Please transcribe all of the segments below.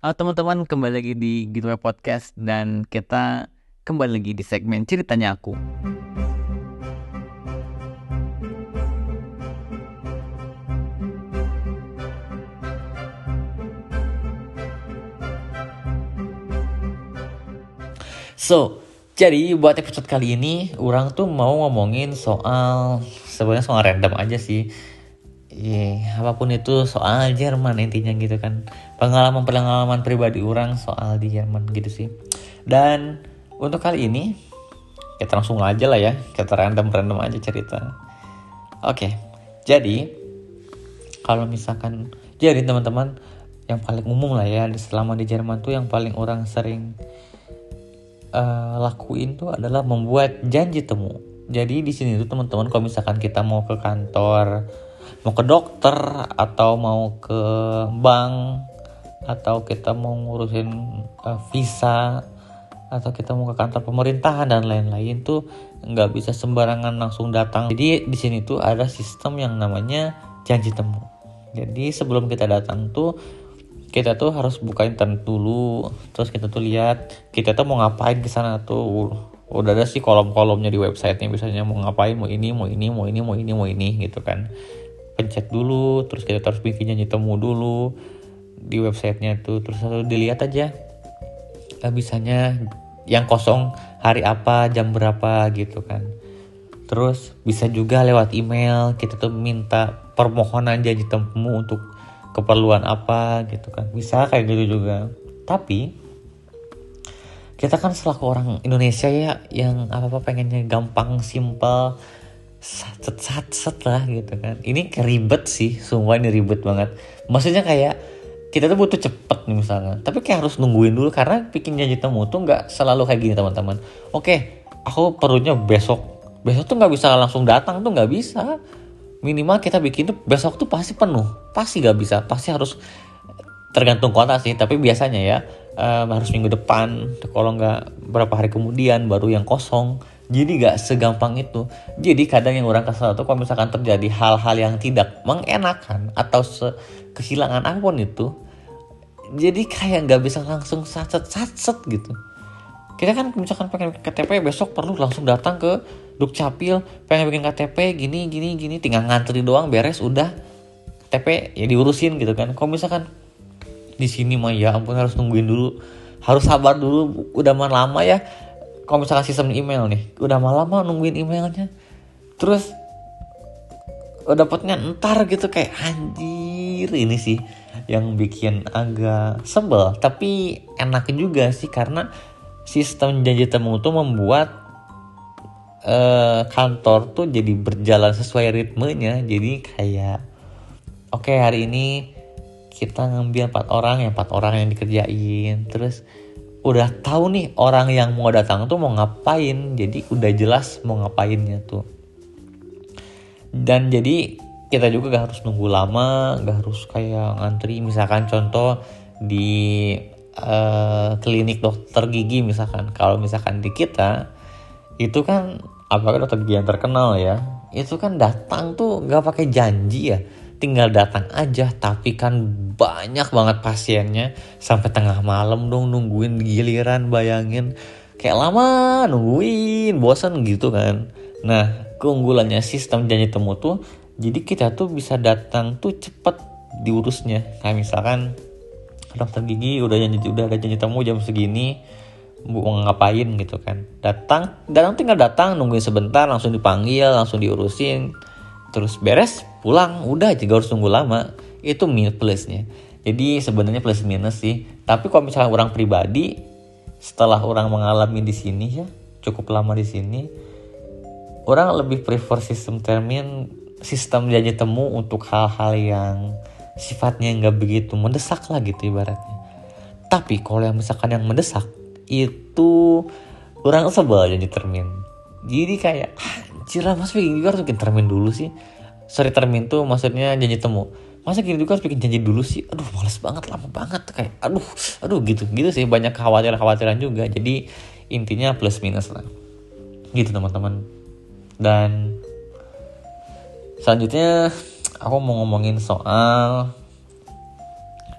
Halo teman-teman, kembali lagi di Gateway Podcast dan kita kembali lagi di segmen ceritanya aku. So, jadi buat episode kali ini, orang tuh mau ngomongin soal sebenarnya soal random aja sih. Iya, apa pun itu soal Jerman intinya gitu kan. Pengalaman-pengalaman pribadi orang soal di Jerman gitu sih. Dan untuk kali ini kita langsung aja lah ya, kita random-random aja cerita. Oke, jadi kalau misalkan jadi teman-teman yang paling umum lah ya selama di Jerman tuh yang paling orang sering uh, lakuin tuh adalah membuat janji temu. Jadi di sini tuh teman-teman kalau misalkan kita mau ke kantor, mau ke dokter atau mau ke bank atau kita mau ngurusin uh, visa atau kita mau ke kantor pemerintahan dan lain-lain tuh nggak bisa sembarangan langsung datang. Jadi di sini tuh ada sistem yang namanya janji temu. Jadi sebelum kita datang tuh kita tuh harus buka internet dulu terus kita tuh lihat kita tuh mau ngapain ke sana tuh udah ada sih kolom-kolomnya di websitenya biasanya mau ngapain mau ini mau ini mau ini mau ini mau ini gitu kan pencet dulu terus kita harus bikin janji temu dulu di websitenya tuh. Terus dilihat aja eh, bisanya yang kosong hari apa jam berapa gitu kan. Terus bisa juga lewat email kita tuh minta permohonan janji temu untuk keperluan apa gitu kan. Bisa kayak gitu juga. Tapi kita kan selaku orang Indonesia ya yang apa apa pengennya gampang simple sat sat sat lah gitu kan. Ini keribet sih semua ini ribet banget. Maksudnya kayak kita tuh butuh cepet nih misalnya. Tapi kayak harus nungguin dulu karena bikin janji temu tuh nggak selalu kayak gini teman-teman. Oke aku perlunya besok. Besok tuh nggak bisa langsung datang tuh nggak bisa. Minimal kita bikin tuh besok tuh pasti penuh. Pasti gak bisa pasti harus tergantung kota sih. Tapi biasanya ya um, harus minggu depan kalau nggak berapa hari kemudian baru yang kosong jadi gak segampang itu. Jadi kadang yang orang kesal tuh kalau misalkan terjadi hal-hal yang tidak mengenakan atau kehilangan apa pun itu jadi kayak nggak bisa langsung satset gitu. Kita kan misalkan pengen KTP besok perlu langsung datang ke Dukcapil pengen bikin KTP gini gini gini tinggal ngantri doang beres udah KTP ya diurusin gitu kan. Kalau misalkan di sini mah ya ampun harus nungguin dulu harus sabar dulu udah mah lama ya kalau misalkan sistem email nih udah malam lama nungguin emailnya. Terus udah dapatnya entar gitu kayak anjir ini sih yang bikin agak sebel. Tapi enak juga sih karena sistem janji temu tuh membuat uh, kantor tuh jadi berjalan sesuai ritmenya. Jadi kayak oke okay, hari ini kita ngambil empat orang yang empat orang yang dikerjain. Terus udah tahu nih orang yang mau datang tuh mau ngapain. Jadi udah jelas mau ngapainnya tuh. Dan jadi kita juga gak harus nunggu lama gak harus kayak ngantri. Misalkan contoh di uh, klinik dokter gigi misalkan. Kalau misalkan di kita itu kan apakah dokter gigi yang terkenal ya itu kan datang tuh nggak pakai janji ya tinggal datang aja tapi kan banyak banget pasiennya. Sampai tengah malam dong nungguin giliran bayangin. Kayak lama nungguin bosan gitu kan. Nah keunggulannya sistem janji temu tuh jadi kita tuh bisa datang tuh cepet diurusnya. Kayak misalkan dokter gigi udah janji udah ada janji temu jam segini mau ngapain? gitu kan. Datang datang tinggal datang nungguin sebentar langsung dipanggil langsung diurusin terus beres pulang. Udah aja gak harus tunggu lama. Itu minus plusnya. Jadi sebenarnya plus minus sih. Tapi kalau misalnya orang pribadi setelah orang mengalami di sini ya cukup lama di sini orang lebih prefer sistem termin sistem janji temu untuk hal-hal yang sifatnya nggak begitu mendesak lah gitu ibaratnya. Tapi kalau yang misalkan yang mendesak itu kurang sebel jadi termin. Jadi kayak anjir lah mas bikin juga harus bikin termin dulu sih? Sorry termin tuh maksudnya janji temu. Masa gini juga harus bikin janji dulu sih? Aduh males banget lama banget kayak aduh aduh gitu gitu sih. Banyak kekhawatiran kekhawatiran juga. Jadi intinya plus minus lah. Gitu teman-teman. Dan selanjutnya aku mau ngomongin soal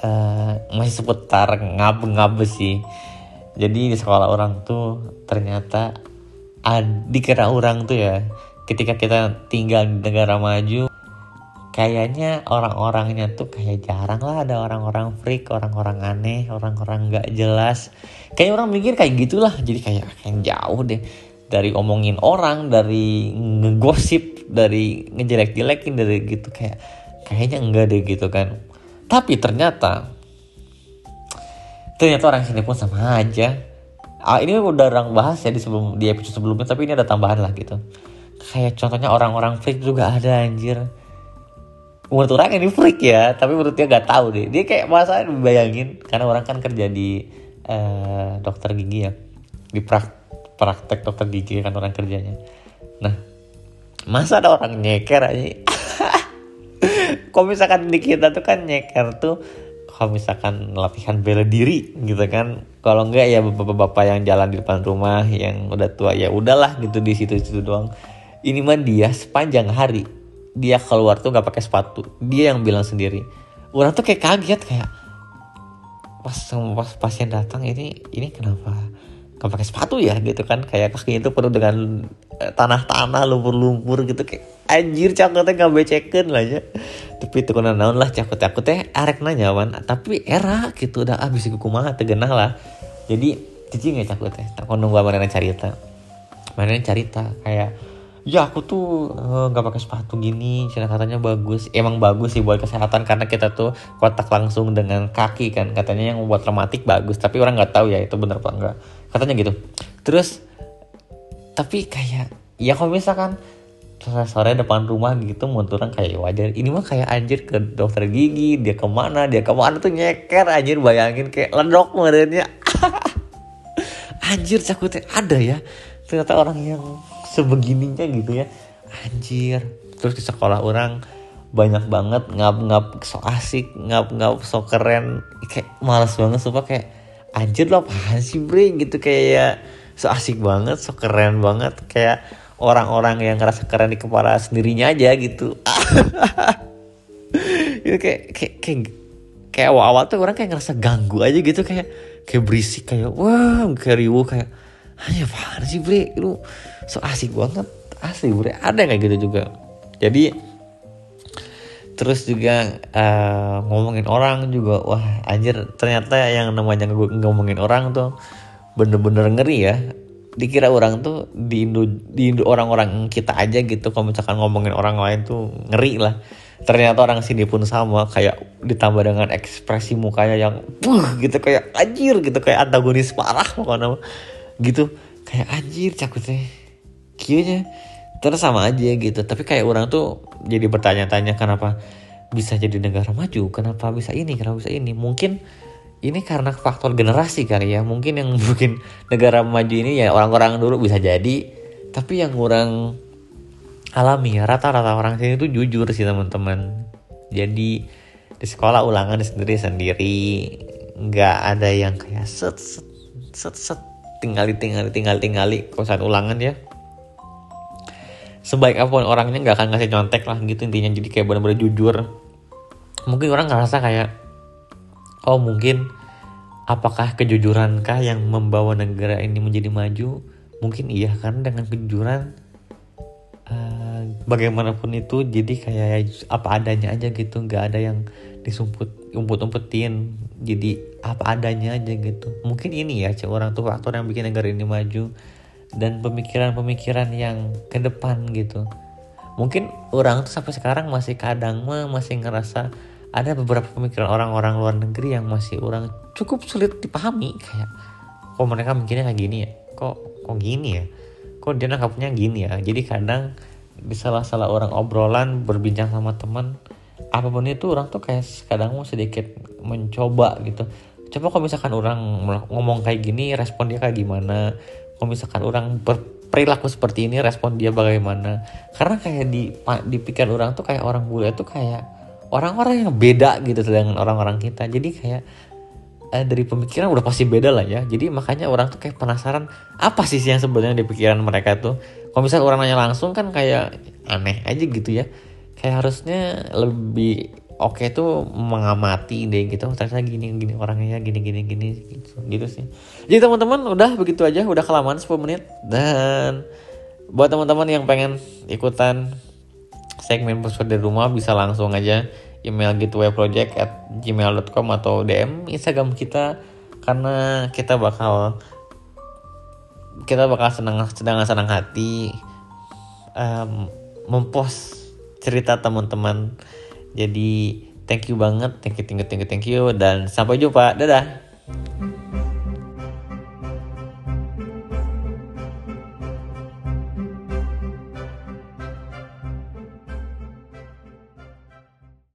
uh, masih seputar ngab-ngab sih. Jadi di sekolah orang tuh ternyata dikira orang tuh ya ketika kita tinggal di negara maju kayaknya orang-orangnya tuh kayak jarang lah ada orang-orang freak, orang-orang aneh, orang-orang nggak jelas. Kayak orang mikir kayak gitulah, jadi kayak yang jauh deh dari omongin orang, dari ngegosip, dari ngejelek-jelekin, dari gitu kayak kayaknya enggak deh gitu kan. Tapi ternyata ternyata orang sini pun sama aja. Ah, ini udah orang bahas ya di sebelum di episode sebelumnya, tapi ini ada tambahan lah gitu. Kayak contohnya orang-orang freak juga ada anjir. Menurut orang ini freak ya tapi menurut dia nggak tahu deh. Dia kayak masa bayangin karena orang kan kerja di uh, dokter gigi ya. Di prak praktek dokter gigi kan orang kerjanya. Nah masa ada orang nyeker aja? Kok misalkan di kita tuh kan nyeker tuh kalau misalkan latihan bela diri gitu kan. Kalau enggak ya bapak-bapak yang jalan di depan rumah yang udah tua ya udahlah gitu di situ-situ doang. Ini mah dia sepanjang hari dia keluar tuh nggak pakai sepatu dia yang bilang sendiri. Orang tuh kayak kaget kayak pas pas pasien datang ini ini kenapa nggak pakai sepatu ya? Gitu kan kayak kaki itu penuh dengan eh, tanah-tanah lumpur-lumpur gitu kayak anjir cakutnya nggak beceken lah ya. Tapi itu kena naon lah cakut cakutnya arek nanya tapi era gitu udah abis ah, kumaha tegenah lah. Jadi cici nggak cakutnya. Tak nunggu mana cerita. Mana cerita kayak ya aku tuh eh, nggak uh, pakai sepatu gini. Cina katanya bagus. Emang bagus sih buat kesehatan karena kita tuh kontak langsung dengan kaki kan. Katanya yang membuat rematik bagus tapi orang nggak tahu ya itu bener apa enggak katanya gitu. Terus tapi kayak ya kalau misalkan sore sore depan rumah gitu orang kayak wajar. Ini mah kayak anjir ke dokter gigi dia ke mana dia ke mana tuh nyeker anjir bayangin kayak ledok merenya. Anjir cakutnya ada ya. Ternyata orang yang sebegininya gitu ya. Anjir. Terus di sekolah orang banyak banget ngap-ngap so asik ngap-ngap so keren. Kayak malas banget sumpah kayak anjir lo apaan sih bre? Gitu kayak so asik banget so keren banget. Kayak orang-orang yang ngerasa keren di kepala sendirinya aja gitu. Itu kayak kayak kayak kayak awal-awal tuh orang kayak ngerasa ganggu aja gitu kayak kayak berisik kayak wah kayak riuh kayak hanya apaan sih bre? Lu so asik banget asli bre. Ada kayak gitu juga. Jadi terus juga uh, ngomongin orang juga wah anjir ternyata yang namanya ngomongin orang tuh bener-bener ngeri ya dikira orang tuh di Indo di Indo orang-orang kita aja gitu. Kalau misalkan ngomongin orang lain tuh ngeri lah. Ternyata orang sini pun sama kayak ditambah dengan ekspresi mukanya yang puh gitu kayak anjir gitu kayak antagonis parah pokoknya gitu kayak anjir cakutnya kieunya terus sama aja gitu. Tapi kayak orang tuh jadi bertanya-tanya kenapa bisa jadi negara maju? Kenapa bisa ini? Kenapa bisa ini? Mungkin ini karena faktor generasi kali ya. Mungkin yang mungkin negara maju ini ya orang-orang dulu bisa jadi. Tapi yang orang alami rata-rata orang sini tuh jujur sih teman-teman. Jadi di sekolah ulangan sendiri sendiri. Nggak ada yang kayak set set set set. Tinggali tinggali tinggal tinggali kosan ulangan ya. Sebaik apa pun orangnya nggak akan ngasih nyontek lah gitu intinya. Jadi kayak benar-benar jujur. Mungkin orang ngerasa kayak oh mungkin apakah kejujurankah yang membawa negara ini menjadi maju? Mungkin iya karena dengan kejujuran uh, bagaimanapun itu jadi kayak apa adanya aja gitu. Nggak ada yang disumput umput-umpetin. Jadi apa adanya aja gitu. Mungkin ini ya orang tuh faktor yang bikin negara ini maju dan pemikiran-pemikiran yang ke depan gitu. Mungkin orang tuh sampai sekarang masih kadang mah masih ngerasa ada beberapa pemikiran orang-orang luar negeri yang masih orang cukup sulit dipahami kayak kok mereka mikirnya kayak gini ya? Kok kok gini ya? Kok dia nangkapnya gini ya? Jadi kadang di salah-salah orang obrolan berbincang sama teman apa pun itu orang tuh kayak kadang mau sedikit mencoba gitu. Coba kalau misalkan orang ngomong kayak gini respon dia kayak gimana? Kalau misalkan orang berperilaku seperti ini respon dia bagaimana? Karena kayak di di pikiran orang tuh kayak orang bule tuh kayak orang-orang yang beda gitu dengan orang-orang kita. Jadi kayak eh, dari pemikiran udah pasti beda lah ya. Jadi makanya orang tuh kayak penasaran apa sih yang sebenarnya di pikiran mereka tuh? Kalau misalnya orang nanya langsung kan kayak aneh aja gitu ya. Kayak harusnya lebih oke okay tuh mengamati deh gitu. Ternyata gini gini orangnya gini gini gini gitu, gitu sih. Jadi teman-teman udah begitu aja. Udah kelamaan 10 menit. Dan buat teman-teman yang pengen ikutan segmen puspet dari rumah bisa langsung aja email project at gmail.com atau DM Instagram kita karena kita bakal kita bakal senang sedang senang hati um, mempost cerita teman-teman. Jadi thank you banget thank you thank you thank you thank you dan sampai jumpa. Dadah